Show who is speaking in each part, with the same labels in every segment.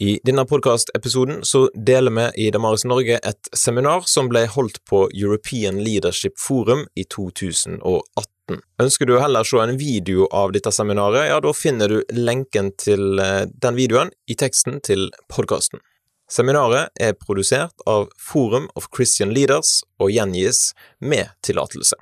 Speaker 1: I denne podkastepisoden så deler vi i Damaris Norge et seminar som ble holdt på European Leadership Forum i 2018. Ønsker du heller se en video av dette seminaret, ja, da finner du lenken til eh, den videoen i teksten til podkasten. Seminaret er produsert av Forum of Christian Leaders og gjengis med tillatelse.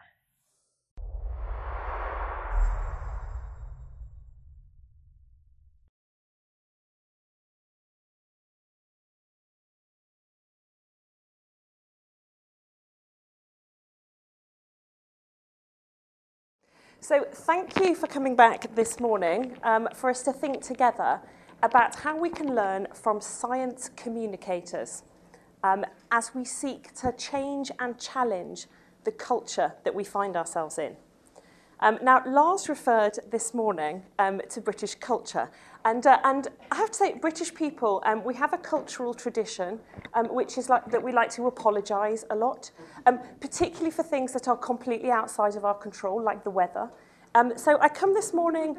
Speaker 2: So, thank you for coming back this morning um, for us to think together about how we can learn from science communicators um, as we seek to change and challenge the culture that we find ourselves in. Um, now, Lars referred this morning um, to British culture, and, uh, and I have to say, British people, um, we have a cultural tradition um, which is like that we like to apologise a lot, um, particularly for things that are completely outside of our control, like the weather. Um, so I come this morning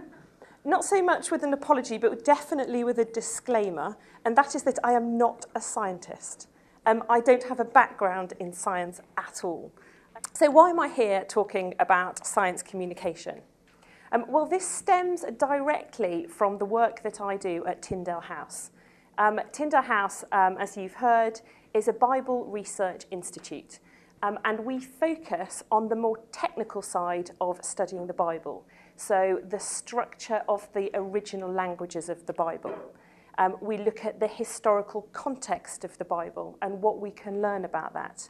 Speaker 2: not so much with an apology, but definitely with a disclaimer, and that is that I am not a scientist. Um, I don't have a background in science at all. So, why am I here talking about science communication? Um, well, this stems directly from the work that I do at Tyndale House. Um, Tyndale House, um, as you've heard, is a Bible research institute, um, and we focus on the more technical side of studying the Bible. So, the structure of the original languages of the Bible. Um, we look at the historical context of the Bible and what we can learn about that.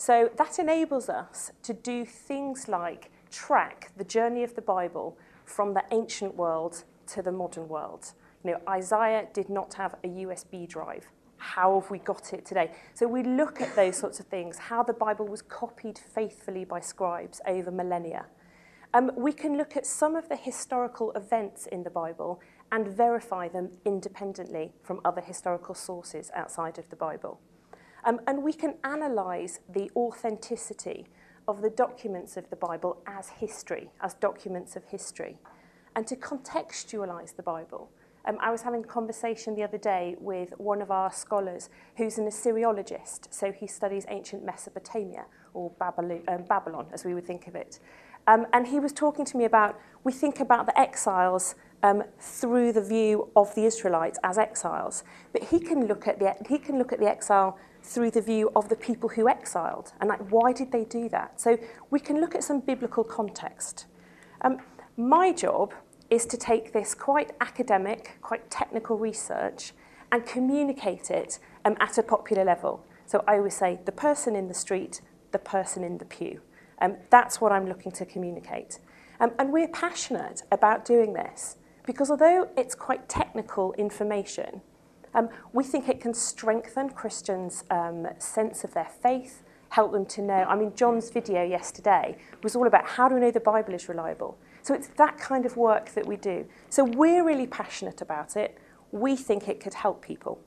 Speaker 2: So that enables us to do things like track the journey of the Bible from the ancient world to the modern world. You know, Isaiah did not have a USB drive. How have we got it today? So we look at those sorts of things, how the Bible was copied faithfully by scribes over millennia. Um, we can look at some of the historical events in the Bible and verify them independently from other historical sources outside of the Bible. Um, and we can analyse the authenticity of the documents of the Bible as history, as documents of history, and to contextualise the Bible. Um, I was having a conversation the other day with one of our scholars who's an Assyriologist, so he studies ancient Mesopotamia, or Babylon, um, Babylon as we would think of it. Um, and he was talking to me about, we think about the exiles um, through the view of the Israelites as exiles, but he can look at the, he can look at the exile through the view of the people who exiled and like why did they do that? So we can look at some biblical context. Um, my job is to take this quite academic quite technical research and communicate it um, at a popular level. So i always say the person in the street the person in the pew. Um, that's what i'm looking to communicate. Um, and we're passionate about doing this because although it's quite technical information um, we think it can strengthen Christians' um, sense of their faith, help them to know. I mean, John's video yesterday was all about how do we know the Bible is reliable. So it's that kind of work that we do. So we're really passionate about it. We think it could help people.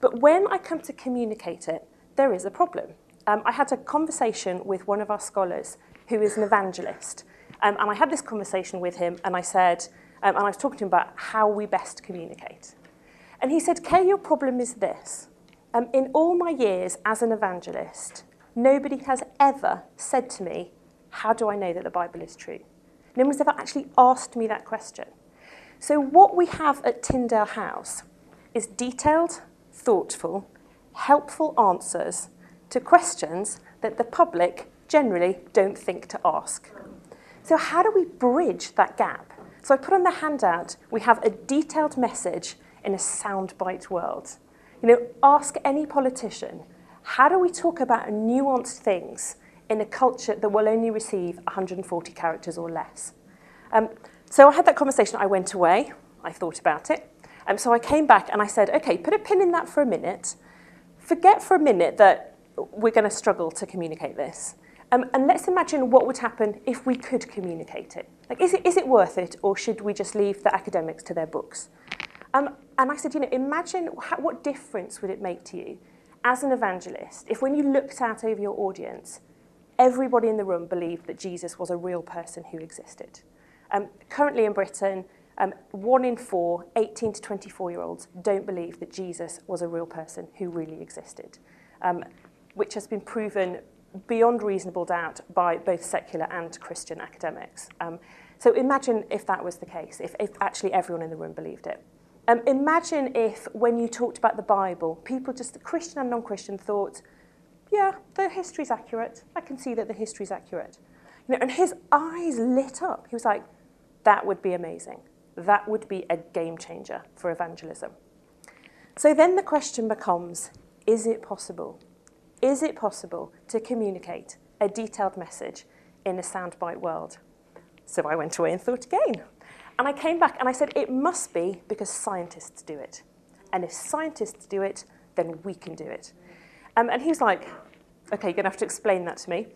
Speaker 2: But when I come to communicate it, there is a problem. Um, I had a conversation with one of our scholars who is an evangelist. Um, and I had this conversation with him, and I said, um, and I was talking to him about how we best communicate. And he said, Kay, your problem is this. Um, in all my years as an evangelist, nobody has ever said to me, How do I know that the Bible is true? No one's ever actually asked me that question. So, what we have at Tyndale House is detailed, thoughtful, helpful answers to questions that the public generally don't think to ask. So, how do we bridge that gap? So, I put on the handout, we have a detailed message in a soundbite world. You know, ask any politician, how do we talk about nuanced things in a culture that will only receive 140 characters or less? Um, so I had that conversation. I went away. I thought about it. Um, so I came back and I said, okay, put a pin in that for a minute. Forget for a minute that we're going to struggle to communicate this. Um, and let's imagine what would happen if we could communicate it. Like, is it, is it worth it, or should we just leave the academics to their books? Um, and I said, you know, imagine how, what difference would it make to you as an evangelist if when you looked out over your audience, everybody in the room believed that Jesus was a real person who existed. Um, currently in Britain, Um, one in four 18 to 24 year olds don't believe that Jesus was a real person who really existed, um, which has been proven beyond reasonable doubt by both secular and Christian academics. Um, so imagine if that was the case, if, if actually everyone in the room believed it. Um, imagine if, when you talked about the Bible, people, just the Christian and non Christian, thought, yeah, the history's accurate. I can see that the history's accurate. You know, and his eyes lit up. He was like, that would be amazing. That would be a game changer for evangelism. So then the question becomes is it possible? Is it possible to communicate a detailed message in a soundbite world? So I went away and thought again. And I came back and I said, it must be because scientists do it. And if scientists do it, then we can do it. Um, and he was like, okay, you're going to have to explain that to me.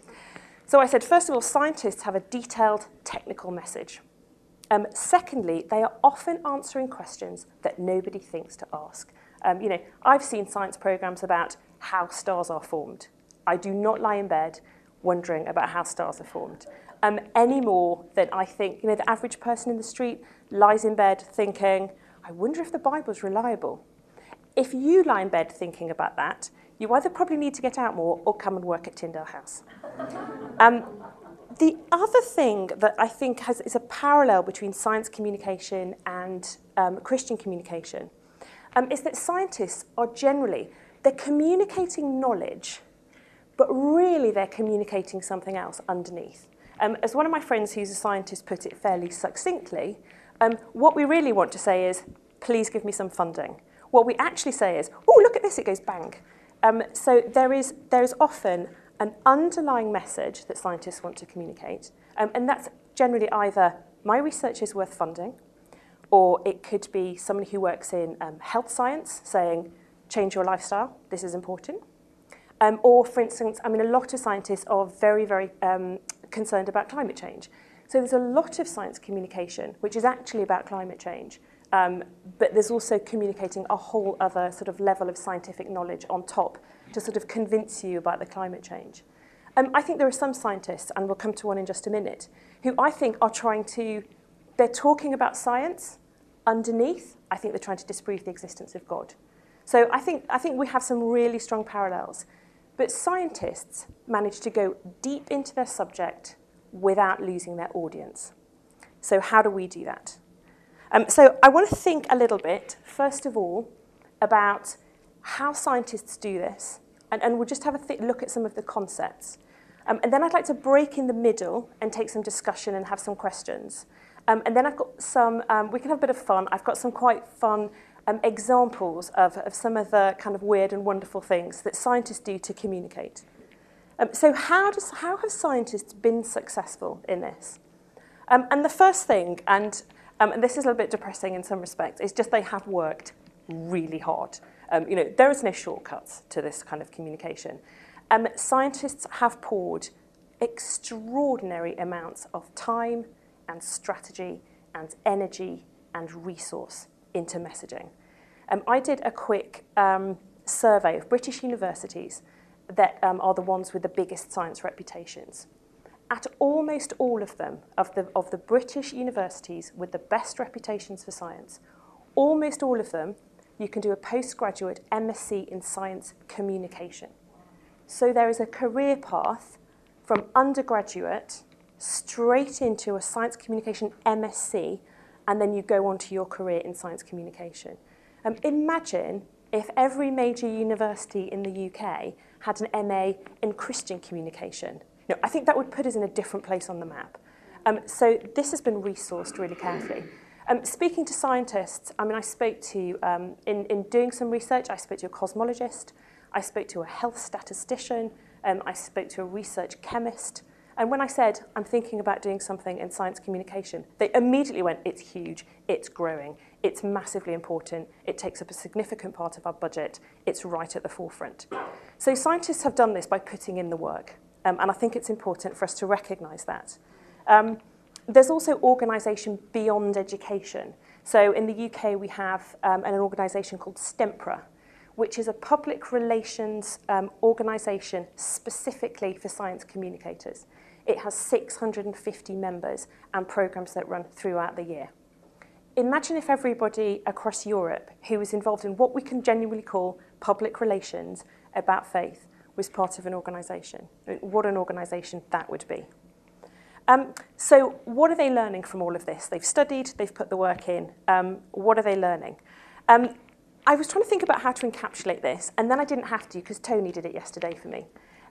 Speaker 2: So I said, first of all, scientists have a detailed technical message. Um, secondly, they are often answering questions that nobody thinks to ask. Um, you know, I've seen science programs about how stars are formed. I do not lie in bed wondering about how stars are formed. Um, any more than I think, you know, the average person in the street lies in bed thinking, I wonder if the Bible's reliable. If you lie in bed thinking about that, you either probably need to get out more or come and work at Tyndale House. um, the other thing that I think has, is a parallel between science communication and um, Christian communication um, is that scientists are generally, they're communicating knowledge, but really they're communicating something else underneath. Um, as one of my friends who's a scientist put it fairly succinctly, um, what we really want to say is, please give me some funding. What we actually say is, oh, look at this, it goes bang. Um, so there is, there is often an underlying message that scientists want to communicate, um, and that's generally either my research is worth funding, or it could be someone who works in um, health science saying, change your lifestyle, this is important. Um, or, for instance, I mean, a lot of scientists are very, very um, concerned about climate change. So there's a lot of science communication, which is actually about climate change. Um, but there's also communicating a whole other sort of level of scientific knowledge on top to sort of convince you about the climate change. Um, I think there are some scientists, and we'll come to one in just a minute, who I think are trying to, they're talking about science underneath, I think they're trying to disprove the existence of God. So I think, I think we have some really strong parallels. But scientists manage to go deep into their subject without losing their audience. So how do we do that? Um, so I want to think a little bit, first of all, about how scientists do this, and, and we'll just have a look at some of the concepts. Um, and then I'd like to break in the middle and take some discussion and have some questions. Um, and then I've got some, um, we can have a bit of fun. I've got some quite fun um, examples of, of some of the kind of weird and wonderful things that scientists do to communicate. Um, so how, does, how have scientists been successful in this? Um, and the first thing, and, um, and this is a little bit depressing in some respects, is just they have worked really hard. Um, you know, there is no shortcuts to this kind of communication. Um, scientists have poured extraordinary amounts of time and strategy and energy and resource into messaging. Um, I did a quick um, survey of British universities that um, are the ones with the biggest science reputations. At almost all of them, of the, of the British universities with the best reputations for science, almost all of them you can do a postgraduate MSc in Science Communication. So there is a career path from undergraduate straight into a Science Communication MSc, and then you go on to your career in science communication. Um, imagine if every major university in the UK had an MA in Christian communication. You know, I think that would put us in a different place on the map. Um, so this has been resourced really carefully. Um, speaking to scientists, I mean, I spoke to, um, in, in doing some research, I spoke to a cosmologist, I spoke to a health statistician, um, I spoke to a research chemist, And when I said, I'm thinking about doing something in science communication, they immediately went, it's huge, it's growing, it's massively important, it takes up a significant part of our budget, it's right at the forefront. So scientists have done this by putting in the work, um, and I think it's important for us to recognise that. Um, there's also organisation beyond education. So in the UK, we have um, an organisation called STEMPRA, which is a public relations um, organisation specifically for science communicators. It has 650 members and programmes that run throughout the year. imagine if everybody across Europe who was involved in what we can genuinely call public relations about faith was part of an organisation. What an organisation that would be. Um, so, what are they learning from all of this? They've studied, they've put the work in. Um, what are they learning? Um, I was trying to think about how to encapsulate this, and then I didn't have to because Tony did it yesterday for me.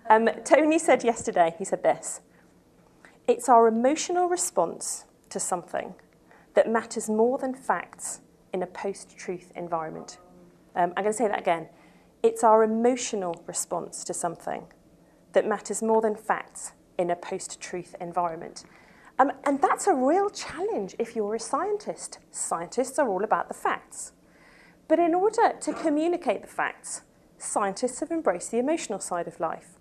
Speaker 2: Um, Tony said yesterday, he said this It's our emotional response to something that matters more than facts in a post truth environment. Um, I'm going to say that again. It's our emotional response to something that matters more than facts in a post truth environment. Um, and that's a real challenge if you're a scientist. Scientists are all about the facts. But in order to communicate the facts, scientists have embraced the emotional side of life.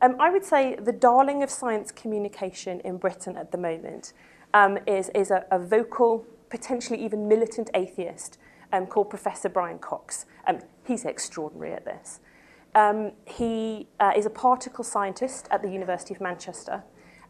Speaker 2: Um, I would say the darling of science communication in Britain at the moment um, is, is a, a vocal, potentially even militant atheist um, called Professor Brian Cox. Um, he's extraordinary at this. Um, he uh, is a particle scientist at the University of Manchester.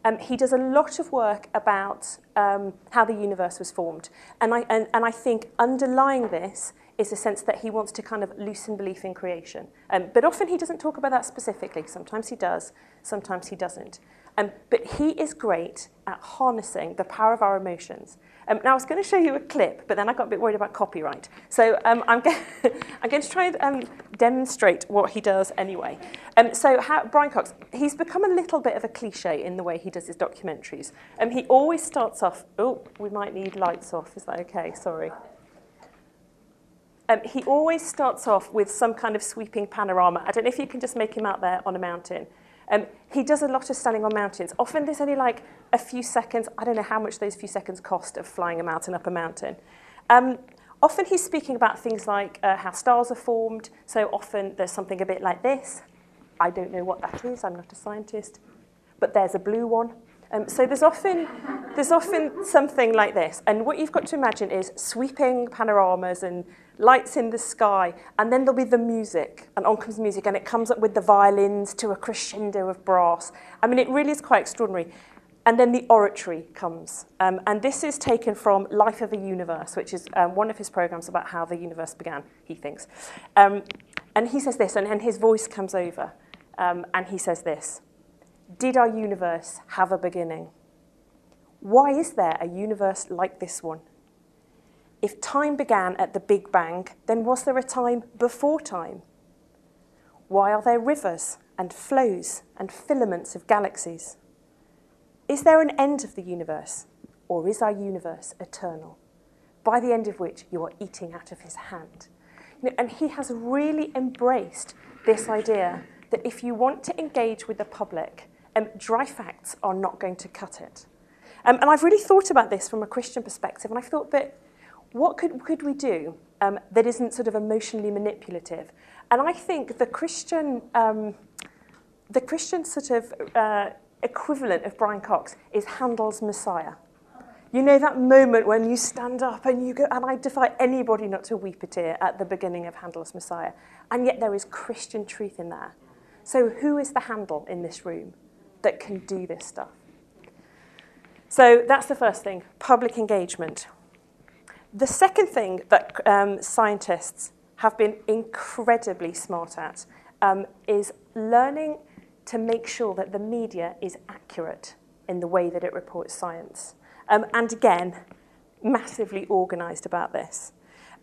Speaker 2: Um, he does a lot of work about um, how the universe was formed. And I, and, and I think underlying this is a sense that he wants to kind of loosen belief in creation. Um, but often he doesn't talk about that specifically. Sometimes he does, sometimes he doesn't. Um, but he is great at harnessing the power of our emotions. Um, now, I was going to show you a clip, but then I got a bit worried about copyright. So um, I'm, go- I'm going to try and um, demonstrate what he does anyway. Um, so how, Brian Cox, he's become a little bit of a cliche in the way he does his documentaries. Um, he always starts off, oh, we might need lights off. Is that okay? Sorry. Um, he always starts off with some kind of sweeping panorama. I don't know if you can just make him out there on a mountain. Um, he does a lot of standing on mountains. Often there's only like a few seconds. I don't know how much those few seconds cost of flying a mountain up a mountain. Um, often he's speaking about things like uh, how stars are formed. So often there's something a bit like this. I don't know what that is. I'm not a scientist. But there's a blue one. Um, so there's often, there's often something like this. And what you've got to imagine is sweeping panoramas and lights in the sky, and then there'll be the music, and on comes music, and it comes up with the violins to a crescendo of brass. I mean, it really is quite extraordinary. And then the oratory comes. Um, and this is taken from Life of a Universe, which is um, one of his programs about how the universe began, he thinks. Um, and he says this, and, and his voice comes over, um, and he says this Did our universe have a beginning? Why is there a universe like this one? If time began at the Big Bang, then was there a time before time? Why are there rivers and flows and filaments of galaxies? Is there an end of the universe, or is our universe eternal, by the end of which you are eating out of his hand? and he has really embraced this idea that if you want to engage with the public, um, dry facts are not going to cut it. Um, and I've really thought about this from a Christian perspective, and I thought that what could, could we do um, that isn't sort of emotionally manipulative? And I think the Christian, um, the Christian sort of uh, equivalent of Brian Cox is Handel's Messiah. You know that moment when you stand up and you go, and I defy anybody not to weep a tear at the beginning of Handel's Messiah. And yet there is Christian truth in there. So who is the Handel in this room that can do this stuff? So that's the first thing, public engagement. The second thing that um, scientists have been incredibly smart at um, is learning to make sure that the media is accurate in the way that it reports science. Um, and again, massively organised about this.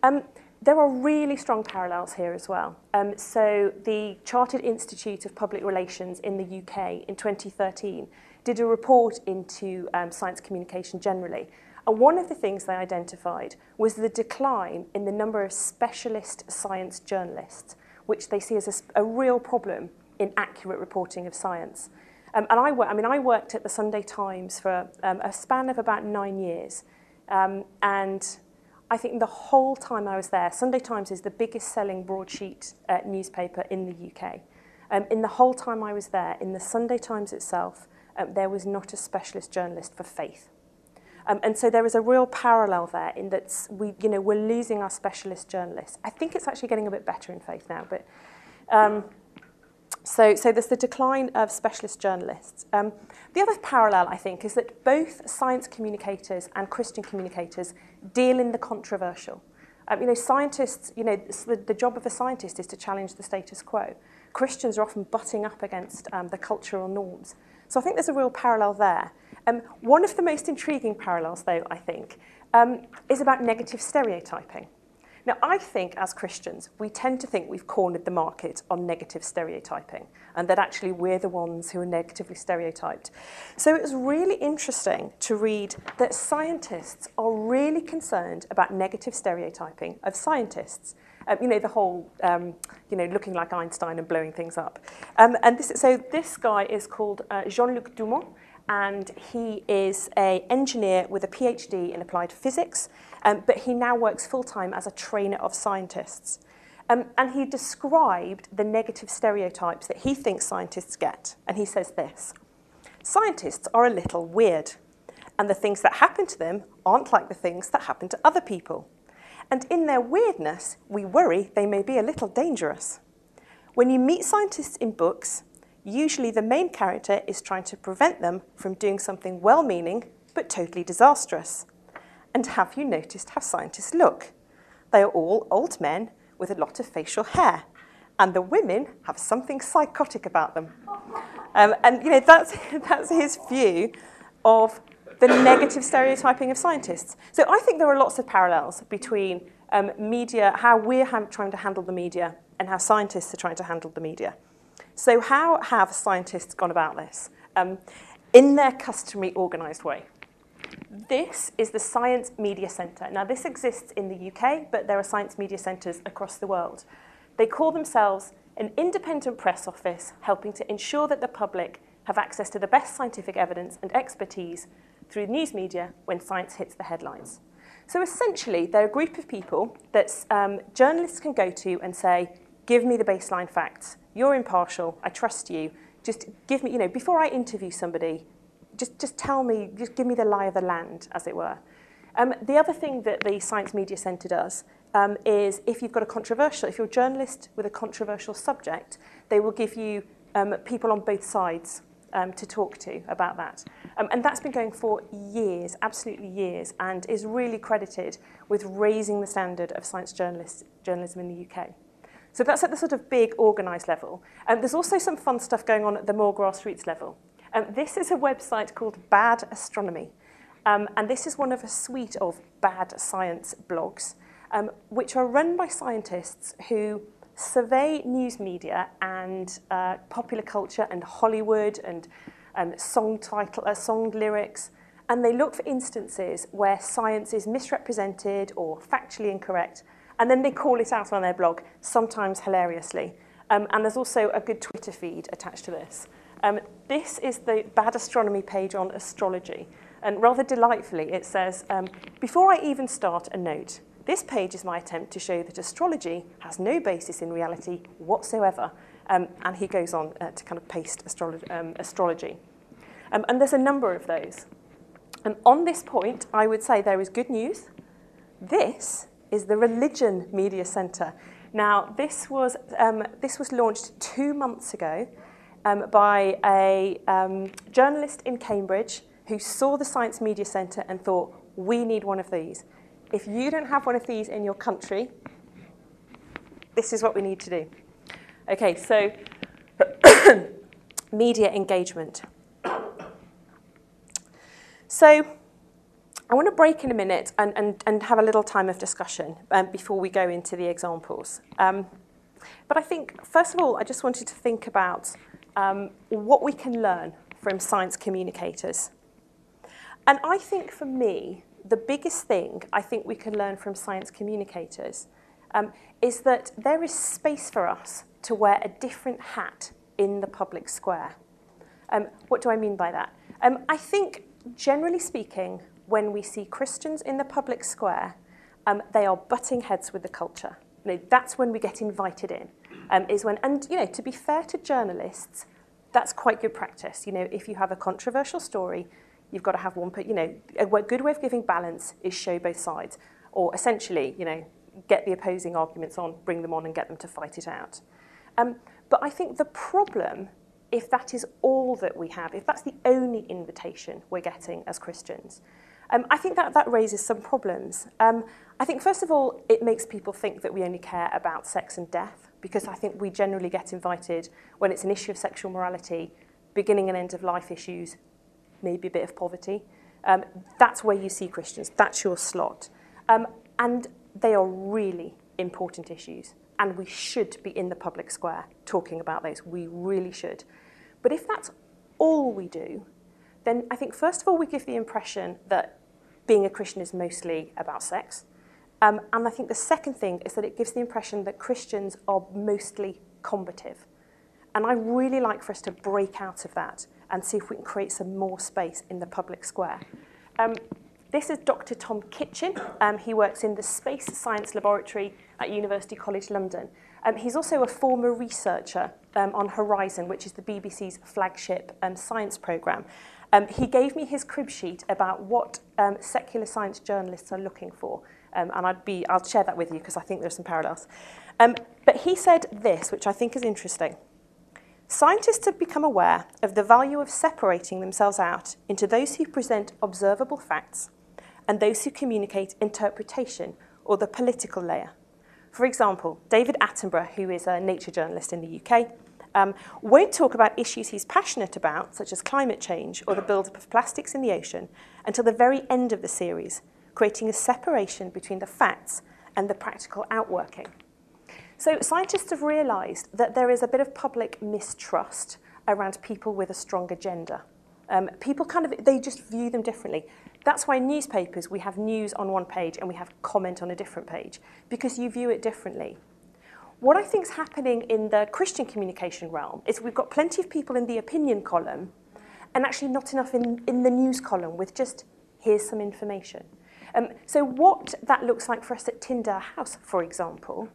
Speaker 2: Um, there are really strong parallels here as well. Um, so the Chartered Institute of Public Relations in the UK in 2013 did a report into um, science communication generally one of the things they identified was the decline in the number of specialist science journalists, which they see as a, a real problem in accurate reporting of science. Um, and I, I mean, I worked at the Sunday Times for um, a span of about nine years. Um, and I think the whole time I was there, Sunday Times is the biggest selling broadsheet uh, newspaper in the UK. Um, in the whole time I was there, in the Sunday Times itself, um, there was not a specialist journalist for faith. Um, and so there is a real parallel there in that we, you know, we're losing our specialist journalists. I think it's actually getting a bit better in faith now, but um, So, so there's the decline of specialist journalists. Um, the other parallel, I think, is that both science communicators and Christian communicators deal in the controversial. Um, you know, scientists, you know, the, the job of a scientist is to challenge the status quo. Christians are often butting up against um, the cultural norms. So I think there's a real parallel there. Um, one of the most intriguing parallels, though, I think, um, is about negative stereotyping. Now, I think as Christians, we tend to think we've cornered the market on negative stereotyping and that actually we're the ones who are negatively stereotyped. So it was really interesting to read that scientists are really concerned about negative stereotyping of scientists. Um, you know, the whole, um, you know, looking like Einstein and blowing things up. Um, and this, so this guy is called uh, Jean-luc Doumont, and he is an engineer with a PhD in applied physics, um, but he now works full-time as a trainer of scientists. Um, and he described the negative stereotypes that he thinks scientists get. And he says this Scientists are a little weird, and the things that happen to them aren't like the things that happen to other people. And in their weirdness, we worry they may be a little dangerous. When you meet scientists in books, usually the main character is trying to prevent them from doing something well meaning but totally disastrous. And have you noticed how scientists look? They are all old men with a lot of facial hair, and the women have something psychotic about them. Um, and you know that's that's his view of the negative stereotyping of scientists. So I think there are lots of parallels between um, media, how we're trying to handle the media, and how scientists are trying to handle the media. So how have scientists gone about this? Um, in their customary organised way. This is the Science Media Centre. Now, this exists in the UK, but there are science media centres across the world. They call themselves an independent press office helping to ensure that the public have access to the best scientific evidence and expertise through news media when science hits the headlines. So essentially, they're a group of people that um, journalists can go to and say, give me the baseline facts. You're impartial. I trust you. Just give me, you know, before I interview somebody, just, just tell me, just give me the lie of the land, as it were. Um, the other thing that the Science Media Centre does um, is if you've got a controversial, if you're a journalist with a controversial subject, they will give you um, people on both sides um, to talk to about that. Um, and that's been going for years, absolutely years, and is really credited with raising the standard of science journalist, journalism in the UK. So that's at the sort of big organised level. Um, there's also some fun stuff going on at the more grassroots level. Um, this is a website called Bad Astronomy. Um, and this is one of a suite of bad science blogs, um, which are run by scientists who survey news media and uh, popular culture and Hollywood and um, song title, uh, song lyrics, and they look for instances where science is misrepresented or factually incorrect, and then they call it out on their blog, sometimes hilariously. Um, and there's also a good Twitter feed attached to this. Um, this is the Bad Astronomy page on astrology. And rather delightfully, it says, um, before I even start a note, this page is my attempt to show that astrology has no basis in reality whatsoever. Um, and he goes on uh, to kind of paste um, astrology. Um, and there's a number of those. And on this point, I would say there is good news. This is the Religion Media Centre. Now, this was, um, this was launched two months ago um, by a um, journalist in Cambridge who saw the Science Media Centre and thought, we need one of these. If you don't have one of these in your country, this is what we need to do. Okay, so media engagement. So I want to break in a minute and, and, and have a little time of discussion um, before we go into the examples. Um, but I think, first of all, I just wanted to think about um, what we can learn from science communicators. And I think for me, the biggest thing I think we can learn from science communicators um, is that there is space for us to wear a different hat in the public square. Um, what do I mean by that? Um, I think, generally speaking, when we see Christians in the public square, um, they are butting heads with the culture. You know, that's when we get invited in um, is when, and you know, to be fair to journalists, that's quite good practice. You know, if you have a controversial story, you've got to have one, you know, a good way of giving balance is show both sides, or essentially, you know, get the opposing arguments on, bring them on, and get them to fight it out. Um, but I think the problem, if that is all that we have, if that's the only invitation we're getting as Christians, um, I think that, that raises some problems. Um, I think, first of all, it makes people think that we only care about sex and death, because I think we generally get invited when it's an issue of sexual morality, beginning and end of life issues, maybe a bit of poverty. Um, that's where you see Christians, that's your slot. Um, and they are really important issues, and we should be in the public square talking about those. We really should. But if that's all we do, then I think, first of all, we give the impression that being a Christian is mostly about sex. Um, and I think the second thing is that it gives the impression that Christians are mostly combative. And I really like for us to break out of that and see if we can create some more space in the public square. Um, this is Dr. Tom Kitching. Um, he works in the Space Science Laboratory at University College London. Um, he's also a former researcher um, on Horizon, which is the BBC's flagship um, science programme. Um, he gave me his crib sheet about what um, secular science journalists are looking for. Um, and I'd be, I'll share that with you because I think there's some parallels. Um, but he said this, which I think is interesting. Scientists have become aware of the value of separating themselves out into those who present observable facts and those who communicate interpretation or the political layer. For example, David Attenborough, who is a nature journalist in the UK, um, won't talk about issues he's passionate about, such as climate change or the buildup of plastics in the ocean, until the very end of the series, creating a separation between the facts and the practical outworking. So scientists have realised that there is a bit of public mistrust around people with a strong agenda. Um, people kind of, they just view them differently. That's why newspapers, we have news on one page and we have comment on a different page, because you view it differently. What I think is happening in the Christian communication realm is we've got plenty of people in the opinion column and actually not enough in, in the news column with just, here's some information. Um, so what that looks like for us at Tyndale House, for example,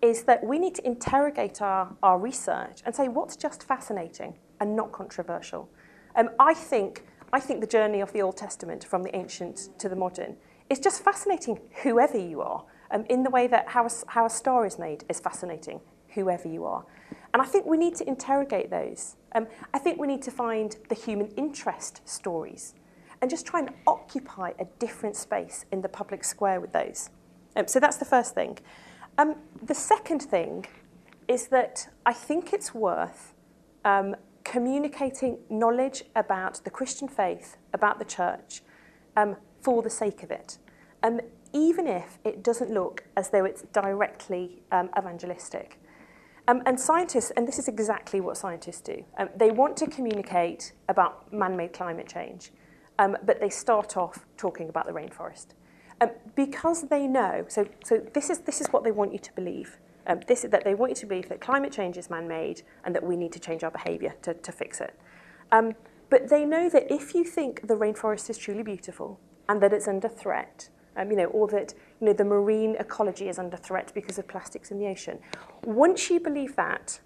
Speaker 2: is that we need to interrogate our, our research and say what's just fascinating and not controversial. Um, I, think, I think the journey of the Old Testament from the ancient to the modern is just fascinating whoever you are um, in the way that how a, how a star is made is fascinating, whoever you are. And I think we need to interrogate those. Um, I think we need to find the human interest stories and just try and occupy a different space in the public square with those. Um, so that's the first thing. Um, the second thing is that I think it's worth um, communicating knowledge about the Christian faith, about the church, um, for the sake of it. Um, even if it doesn't look as though it's directly um, evangelistic. Um, and scientists, and this is exactly what scientists do, um, they want to communicate about man-made climate change, um, but they start off talking about the rainforest. Um, because they know, so, so this, is, this is what they want you to believe, um, this is that they want you to believe that climate change is man-made and that we need to change our behaviour to, to fix it. But they know that if you think the rainforest is truly beautiful and that it's under threat, um, you know, or that you know, the marine ecology is under threat because of plastics in the ocean. Once you believe that,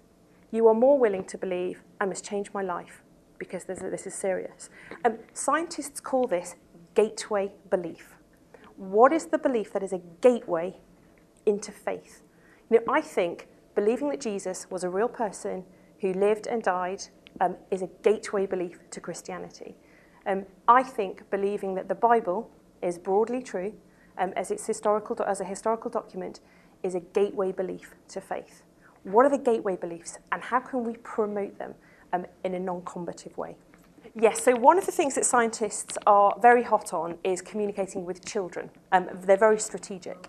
Speaker 2: you are more willing to believe, I must change my life because this, this is serious. Um, scientists call this gateway belief. What is the belief that is a gateway into faith? You know, I think believing that Jesus was a real person who lived and died um, is a gateway belief to Christianity. Um, I think believing that the Bible is broadly true, um, as, its historical, as a historical document, is a gateway belief to faith. What are the gateway beliefs and how can we promote them um, in a non-combative way? Yes, so one of the things that scientists are very hot on is communicating with children. Um, they're very strategic.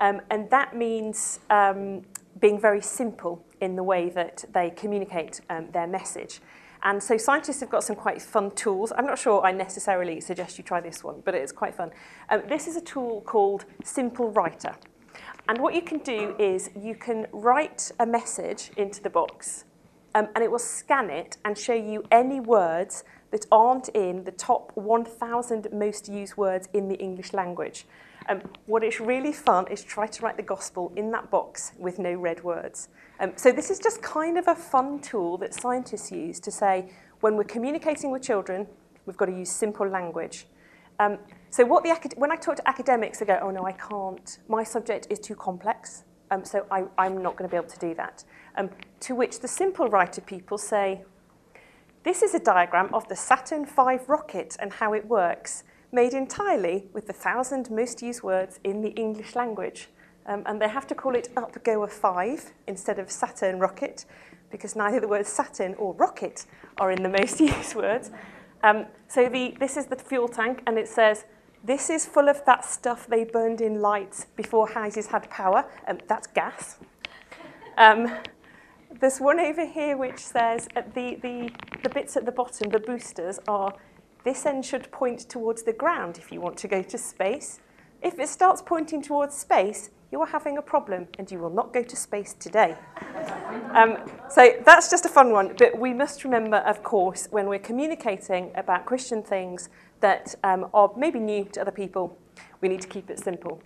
Speaker 2: Um, and that means um, being very simple in the way that they communicate um, their message. And so scientists have got some quite fun tools. I'm not sure I necessarily suggest you try this one, but it's quite fun. Um, this is a tool called Simple Writer. And what you can do is you can write a message into the box um, and it will scan it and show you any words that aren't in the top 1,000 most used words in the English language. Um, what is really fun is try to write the gospel in that box with no red words. Um, so this is just kind of a fun tool that scientists use to say, when we're communicating with children, we've got to use simple language. Um, so what the when I talk to academics, they go, oh no, I can't. My subject is too complex. Um, so I, I'm not going to be able to do that. Um, to which the simple writer people say, this is a diagram of the Saturn V rocket and how it works, made entirely with the thousand most used words in the English language. Um, and they have to call it Upgoer 5 instead of Saturn rocket, because neither the words Saturn or rocket are in the most used words. Um, so the, this is the fuel tank, and it says, this is full of that stuff they burned in lights before houses had power. Um, that's gas. Um, there's one over here which says at the, the, the bits at the bottom, the boosters, are this end should point towards the ground if you want to go to space. If it starts pointing towards space, you are having a problem and you will not go to space today. Um, so that's just a fun one, but we must remember, of course, when we're communicating about Christian things that um, are maybe new to other people, we need to keep it simple.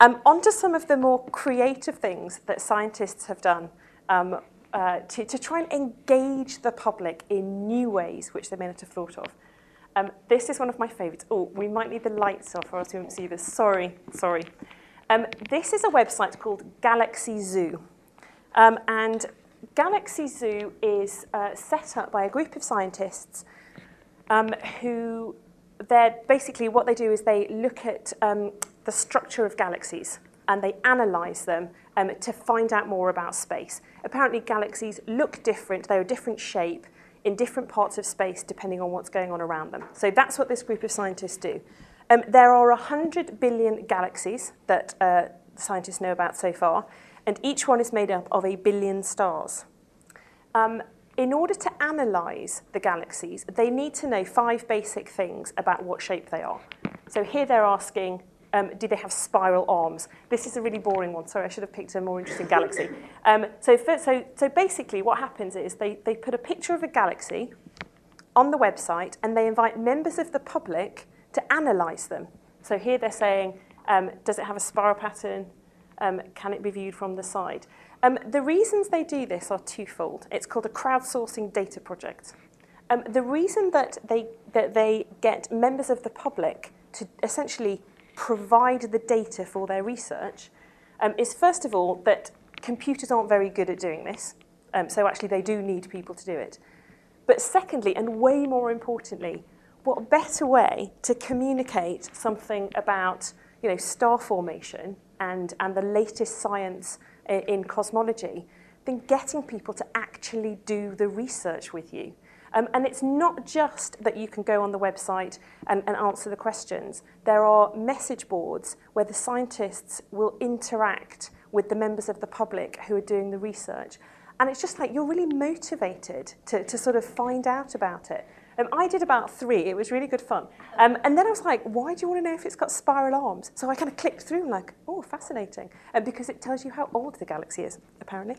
Speaker 2: Um, on to some of the more creative things that scientists have done um, uh, to, to try and engage the public in new ways which they may not have thought of. Um, this is one of my favourites. Oh, we might need the lights off or else we won't see this. Sorry, sorry. Um, this is a website called Galaxy Zoo. Um, and Galaxy Zoo is uh, set up by a group of scientists um, who they're basically what they do is they look at um, the structure of galaxies and they analyze them um, to find out more about space. Apparently, galaxies look different, they're a different shape in different parts of space depending on what's going on around them. So that's what this group of scientists do. Um, there are 100 billion galaxies that uh, scientists know about so far, and each one is made up of a billion stars. Um, in order to analyze the galaxies, they need to know five basic things about what shape they are. So here they're asking, um, do they have spiral arms? This is a really boring one. Sorry, I should have picked a more interesting galaxy. Um, so, for, so, so basically what happens is they, they put a picture of a galaxy on the website and they invite members of the public to analyze them. So here they're saying, um, does it have a spiral pattern? Um, can it be viewed from the side? Um, the reasons they do this are twofold. It's called a crowdsourcing data project. Um, the reason that they, that they get members of the public to essentially provide the data for their research um, is first of all that computers aren't very good at doing this. Um, so actually they do need people to do it. But secondly, and way more importantly, what better way to communicate something about you know, star formation and, and the latest science in, in cosmology than getting people to actually do the research with you. Um, and it's not just that you can go on the website and, and answer the questions. There are message boards where the scientists will interact with the members of the public who are doing the research. And it's just like you're really motivated to, to sort of find out about it. Um, I did about three. It was really good fun. Um, and then I was like, why do you want to know if it's got spiral arms? So I kind of clicked through and like, oh, fascinating. Um, because it tells you how old the galaxy is, apparently.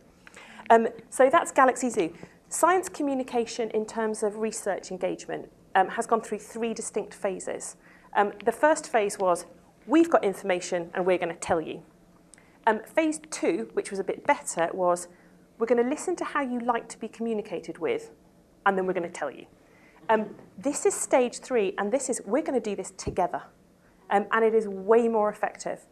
Speaker 2: Um, so that's Galaxy Zoo. Science communication in terms of research engagement um, has gone through three distinct phases. Um, the first phase was, we've got information and we're going to tell you. Um, phase two, which was a bit better, was we're going to listen to how you like to be communicated with, and then we're going to tell you. Um, this is stage three, and this is, we're going to do this together. Um, and it is way more effective.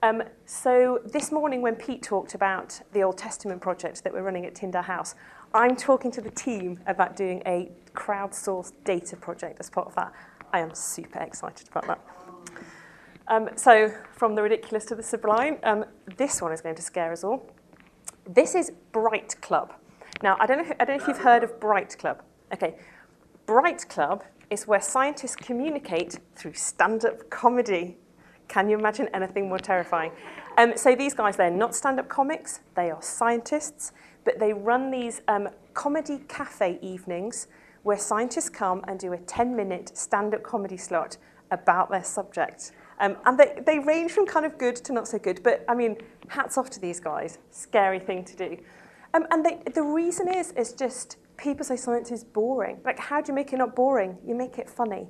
Speaker 2: Um, so this morning when Pete talked about the Old Testament project that we're running at Tyndale House, I'm talking to the team about doing a crowdsourced data project as part of that. I am super excited about that. Um, so from the ridiculous to the sublime, um, this one is going to scare us all. This is Bright Club. Now, I don't know, I don't know if you've heard of Bright Club. Okay, Bright Club is where scientists communicate through stand-up comedy. Can you imagine anything more terrifying? Um, so these guys, they're not stand-up comics, they are scientists, but they run these um, comedy cafe evenings where scientists come and do a 10-minute stand-up comedy slot about their subject. Um, and they, they range from kind of good to not so good, but I mean, hats off to these guys. Scary thing to do. Um, and they, the reason is, is just people say science is boring. Like, how do you make it not boring? You make it funny.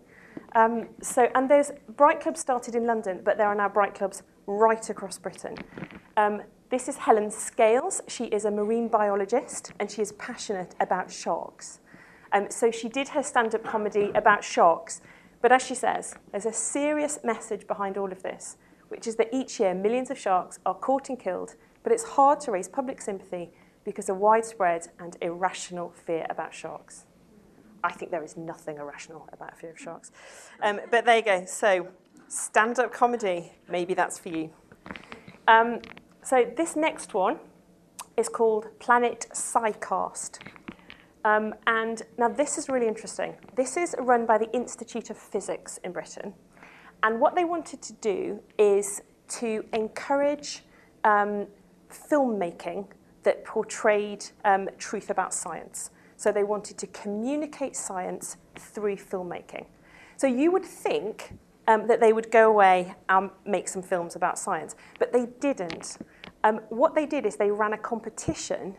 Speaker 2: Um, so, and there's Bright Clubs started in London, but there are now Bright Clubs right across Britain. Um, this is Helen Scales. She is a marine biologist, and she is passionate about sharks. Um, so she did her stand-up comedy about sharks, but as she says, there's a serious message behind all of this, which is that each year millions of sharks are caught and killed, but it's hard to raise public sympathy because of widespread and irrational fear about sharks. I think there is nothing irrational about fear of sharks. Um, but there you go. So, stand up comedy, maybe that's for you. Um, so, this next one is called Planet SciCast. Um, and now this is really interesting. This is run by the Institute of Physics in Britain. And what they wanted to do is to encourage um, filmmaking that portrayed um, truth about science. So they wanted to communicate science through filmmaking. So you would think um, that they would go away and make some films about science, but they didn't. Um, what they did is they ran a competition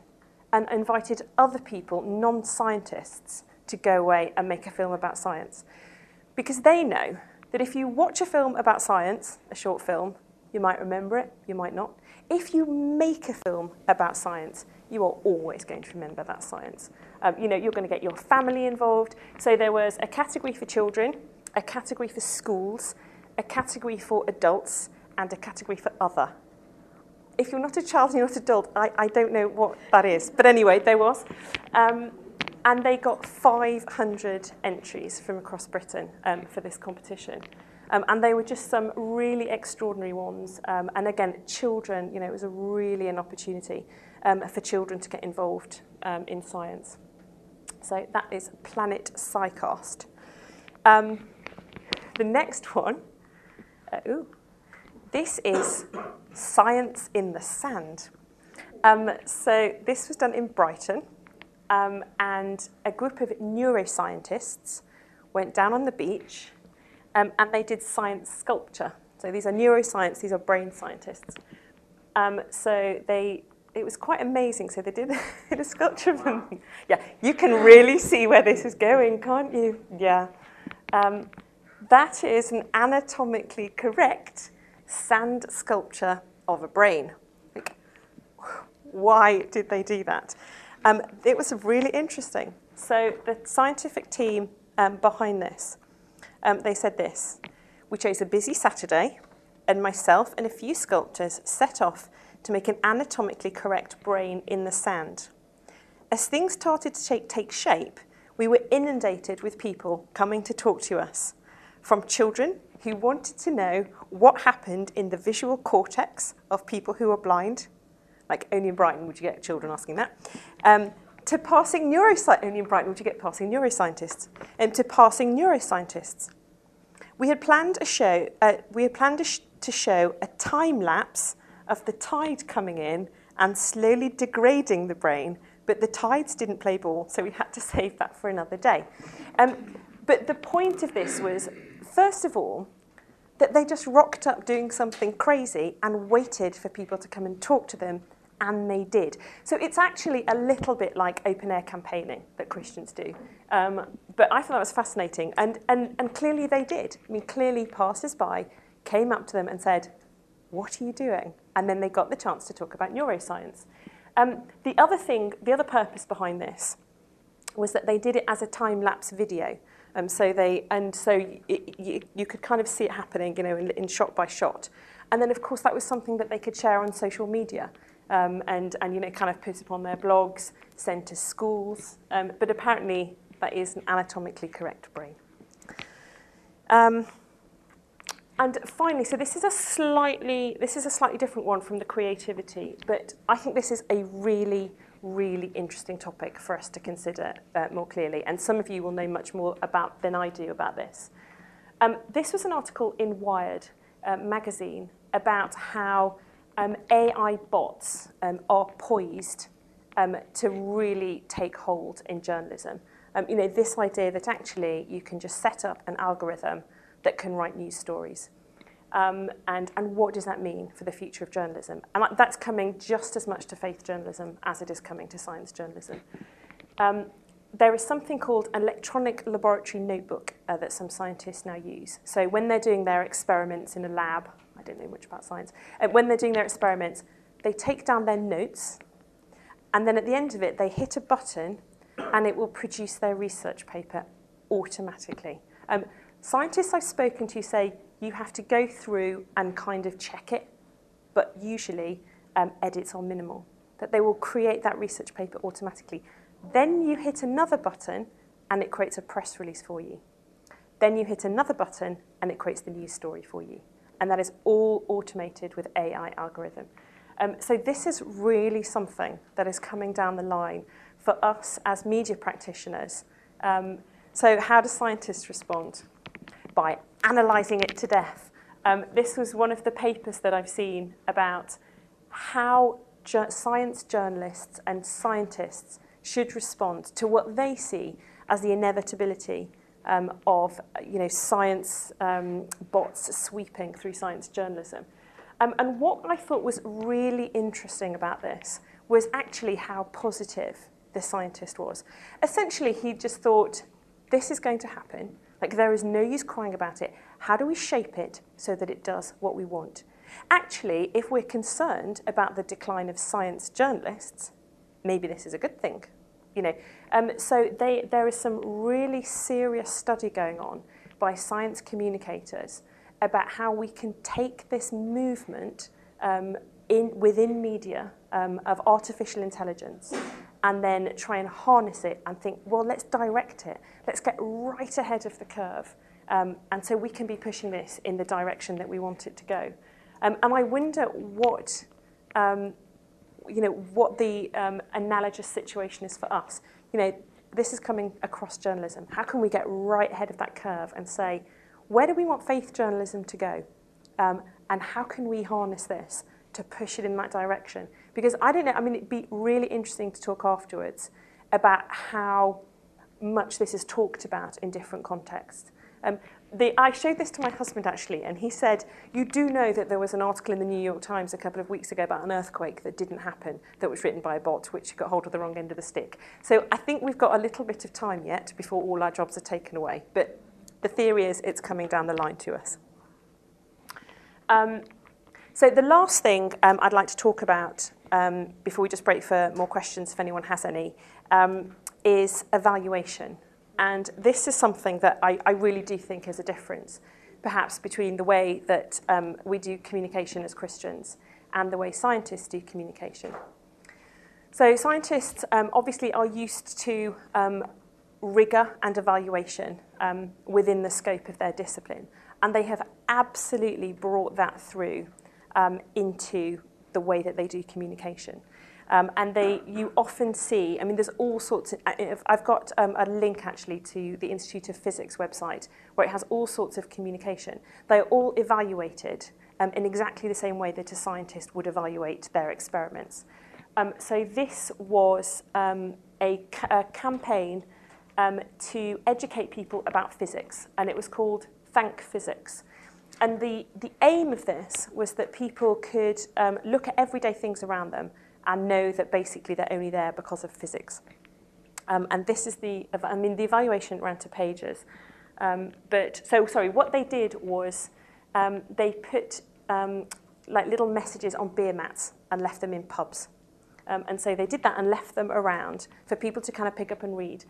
Speaker 2: and invited other people, non scientists, to go away and make a film about science. Because they know that if you watch a film about science, a short film, you might remember it, you might not. If you make a film about science, you are always going to remember that science. Um, you know, you're going to get your family involved. So there was a category for children, a category for schools, a category for adults, and a category for other. If you're not a child and you're not an adult, I, I don't know what that is. But anyway, there was. Um, and they got 500 entries from across Britain um, for this competition. Um, and they were just some really extraordinary ones. Um, and again, children, you know, it was a really an opportunity um, for children to get involved um, in science. So that is Planet Psychost. Um, the next one, uh, ooh, this is Science in the Sand. Um, so this was done in Brighton, um, and a group of neuroscientists went down on the beach um, and they did science sculpture. So these are neuroscience, these are brain scientists. Um, so they, it was quite amazing. So they did, did a sculpture of them. Yeah, you can really see where this is going, can't you? Yeah. That is an anatomically correct sand sculpture of a brain. Why did they do that? Um, it was really interesting. So the scientific team um, behind this, um, they said this. We chose a busy Saturday, and myself and a few sculptors set off to make an anatomically correct brain in the sand. As things started to take, take shape, we were inundated with people coming to talk to us, from children who wanted to know what happened in the visual cortex of people who are blind, like only in Brighton would you get children asking that, um, to passing neuroscientists, only in Brighton would you get passing neuroscientists, and to passing neuroscientists. We had planned a show, uh, we had planned sh- to show a time lapse of the tide coming in and slowly degrading the brain, but the tides didn't play ball, so we had to save that for another day. Um, but the point of this was, first of all, that they just rocked up doing something crazy and waited for people to come and talk to them and they did. So it's actually a little bit like open air campaigning that Christians do. Um, but I thought that was fascinating, and, and, and clearly they did. I mean, clearly passers by came up to them and said, What are you doing? And then they got the chance to talk about neuroscience. Um, the other thing, the other purpose behind this was that they did it as a time lapse video. Um, so they, and so it, you, you could kind of see it happening, you know, in, in shot by shot. And then, of course, that was something that they could share on social media um, and, and you know, kind of put upon their blogs, send to schools. Um, but apparently, that is an anatomically correct brain. Um, and finally, so this is a slightly this is a slightly different one from the creativity, but I think this is a really really interesting topic for us to consider uh, more clearly. And some of you will know much more about than I do about this. Um, this was an article in Wired uh, magazine about how um, AI bots um, are poised um, to really take hold in journalism. Um, you know, this idea that actually you can just set up an algorithm that can write news stories. Um, and, and what does that mean for the future of journalism? And that's coming just as much to faith journalism as it is coming to science journalism. Um, there is something called electronic laboratory notebook uh, that some scientists now use. So when they're doing their experiments in a lab, I don't know much about science, uh, when they're doing their experiments, they take down their notes, and then at the end of it, they hit a button, and it will produce their research paper automatically. Um, scientists I've spoken to say you have to go through and kind of check it, but usually um, edits are minimal. That they will create that research paper automatically. Then you hit another button and it creates a press release for you. Then you hit another button and it creates the news story for you. And that is all automated with AI algorithm. Um, so this is really something that is coming down the line for us as media practitioners. Um, so how do scientists respond? By analysing it to death. Um, this was one of the papers that I've seen about how ju science journalists and scientists should respond to what they see as the inevitability um, of you know, science um, bots sweeping through science journalism. Um, and what I thought was really interesting about this was actually how positive the scientist was. Essentially, he just thought, this is going to happen. Like, there is no use crying about it. How do we shape it so that it does what we want? Actually, if we're concerned about the decline of science journalists, maybe this is a good thing. You know, um, so they, there is some really serious study going on by science communicators about how we can take this movement um, in, within media um, of artificial intelligence and then try and harness it and think, well, let's direct it. Let's get right ahead of the curve. Um, and so we can be pushing this in the direction that we want it to go. Um, and I wonder what, um, you know, what the um, analogous situation is for us. You know, this is coming across journalism. How can we get right ahead of that curve and say, where do we want faith journalism to go? Um, and how can we harness this to push it in that direction? Because I don't know, I mean, it'd be really interesting to talk afterwards about how much this is talked about in different contexts. Um, the, I showed this to my husband actually, and he said, You do know that there was an article in the New York Times a couple of weeks ago about an earthquake that didn't happen, that was written by a bot, which got hold of the wrong end of the stick. So I think we've got a little bit of time yet before all our jobs are taken away. But the theory is it's coming down the line to us. Um, so the last thing um, I'd like to talk about um, before we just break for more questions, if anyone has any, um, is evaluation. And this is something that I, I really do think is a difference, perhaps between the way that um, we do communication as Christians and the way scientists do communication. So scientists um, obviously are used to um, rigor and evaluation um, within the scope of their discipline. And they have absolutely brought that through um, into the way that they do communication. Um, and they, you often see, I mean, there's all sorts of, I've got um, a link actually to the Institute of Physics website where it has all sorts of communication. They're all evaluated um, in exactly the same way that a scientist would evaluate their experiments. Um, so this was um, a, a campaign um, to educate people about physics, and it was called Thank Physics. And the, the aim of this was that people could um, look at everyday things around them and know that basically they're only there because of physics. Um, and this is the, I mean, the evaluation ran to pages. Um, but, so sorry, what they did was um, they put um, like little messages on beer mats and left them in pubs. Um, and so they did that and left them around for people to kind of pick up and read.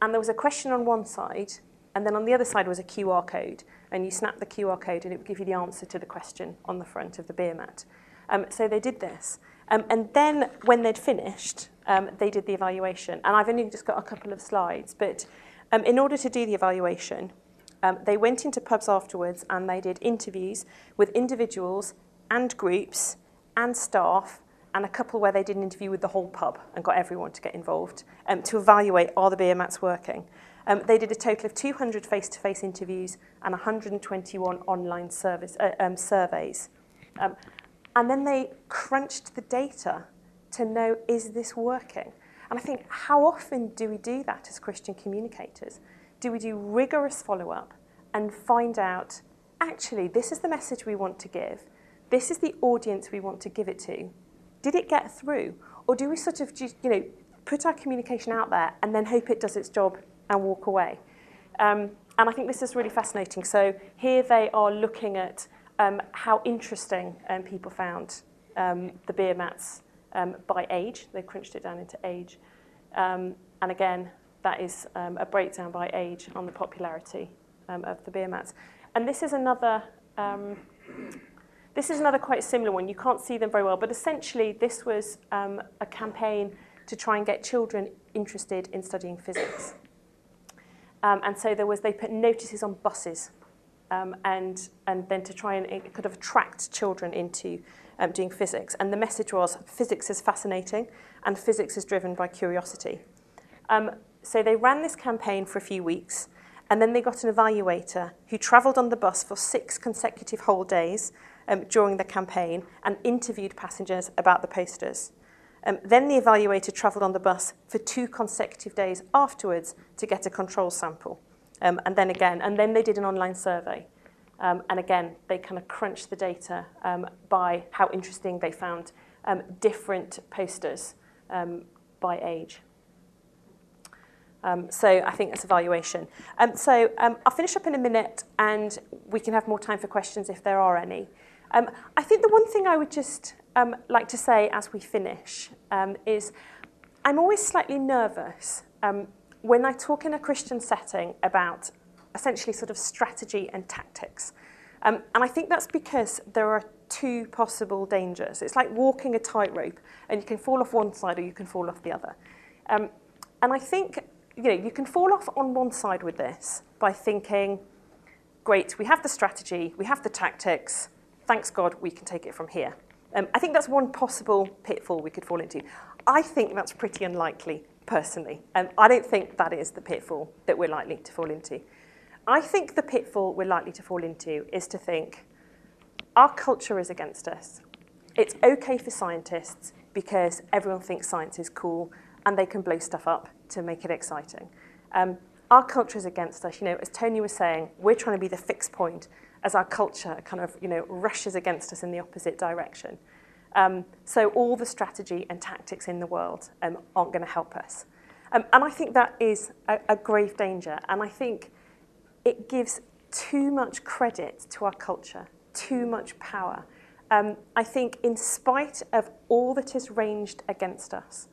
Speaker 2: And there was a question on one side, and then on the other side was a QR code. And you snap the QR code, and it would give you the answer to the question on the front of the beer mat. Um, so they did this. Um, and then when they'd finished, um, they did the evaluation. And I've only just got a couple of slides, but um, in order to do the evaluation, um, they went into pubs afterwards and they did interviews with individuals and groups and staff and a couple where they did an interview with the whole pub and got everyone to get involved um, to evaluate are the beer mats working. Um, they did a total of 200 face-to-face interviews and 121 online service, uh, um, surveys. Um, and then they crunched the data to know, is this working? And I think, how often do we do that as Christian communicators? Do we do rigorous follow-up and find out, actually, this is the message we want to give, this is the audience we want to give it to, did it get through? Or do we sort of, you know, put our communication out there and then hope it does its job and walk away? Um, and I think this is really fascinating. So here they are looking at um, how interesting um, people found um, the beer mats um, by age. They crunched it down into age. Um, and again, that is a breakdown by age on the popularity of the beer mats. And this is another this is another quite similar one. You can't see them very well, but essentially this was um, a campaign to try and get children interested in studying physics. Um, and so there was, they put notices on buses um, and, and then to try and kind of attract children into um, doing physics. And the message was physics is fascinating and physics is driven by curiosity. Um, so they ran this campaign for a few weeks and then they got an evaluator who travelled on the bus for six consecutive whole days um, during the campaign and interviewed passengers about the posters. Um, then the evaluator travelled on the bus for two consecutive days afterwards to get a control sample. Um, and then again, and then they did an online survey. Um, and again, they kind of crunched the data um, by how interesting they found um, different posters um, by age. Um, so I think that's evaluation. Um, so um, I'll finish up in a minute and we can have more time for questions if there are any. Um, I think the one thing I would just um, like to say as we finish um, is I'm always slightly nervous um, when I talk in a Christian setting about essentially sort of strategy and tactics. Um, and I think that's because there are two possible dangers. It's like walking a tightrope and you can fall off one side or you can fall off the other. Um, and I think you know, you can fall off on one side with this by thinking, great, we have the strategy, we have the tactics, thanks God we can take it from here. Um, I think that's one possible pitfall we could fall into. I think that's pretty unlikely, personally. Um, I don't think that is the pitfall that we're likely to fall into. I think the pitfall we're likely to fall into is to think our culture is against us. It's okay for scientists because everyone thinks science is cool and they can blow stuff up to make it exciting. Um, our culture is against us. You know, as Tony was saying, we're trying to be the fixed point as our culture kind of, you know, rushes against us in the opposite direction. Um, so all the strategy and tactics in the world um, aren't going to help us. Um, and I think that is a, a grave danger. And I think it gives too much credit to our culture, too much power. Um, I think in spite of all that is ranged against us,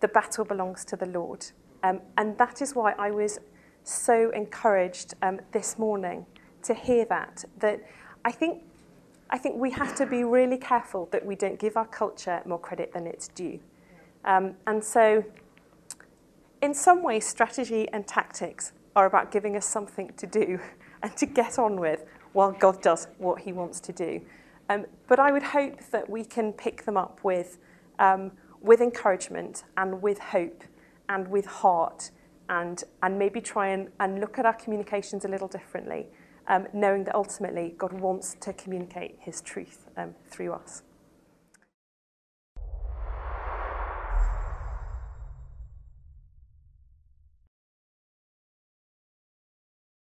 Speaker 2: the battle belongs to the Lord. Um, and that is why I was so encouraged um, this morning to hear that. That I think, I think we have to be really careful that we don't give our culture more credit than it's due. Um, and so, in some ways, strategy and tactics are about giving us something to do and to get on with while God does what he wants to do. Um, but I would hope that we can pick them up with um, with encouragement and with hope and with heart and, and maybe try and, and look at our communications a little differently, um, knowing that ultimately God wants to communicate his truth um, through us.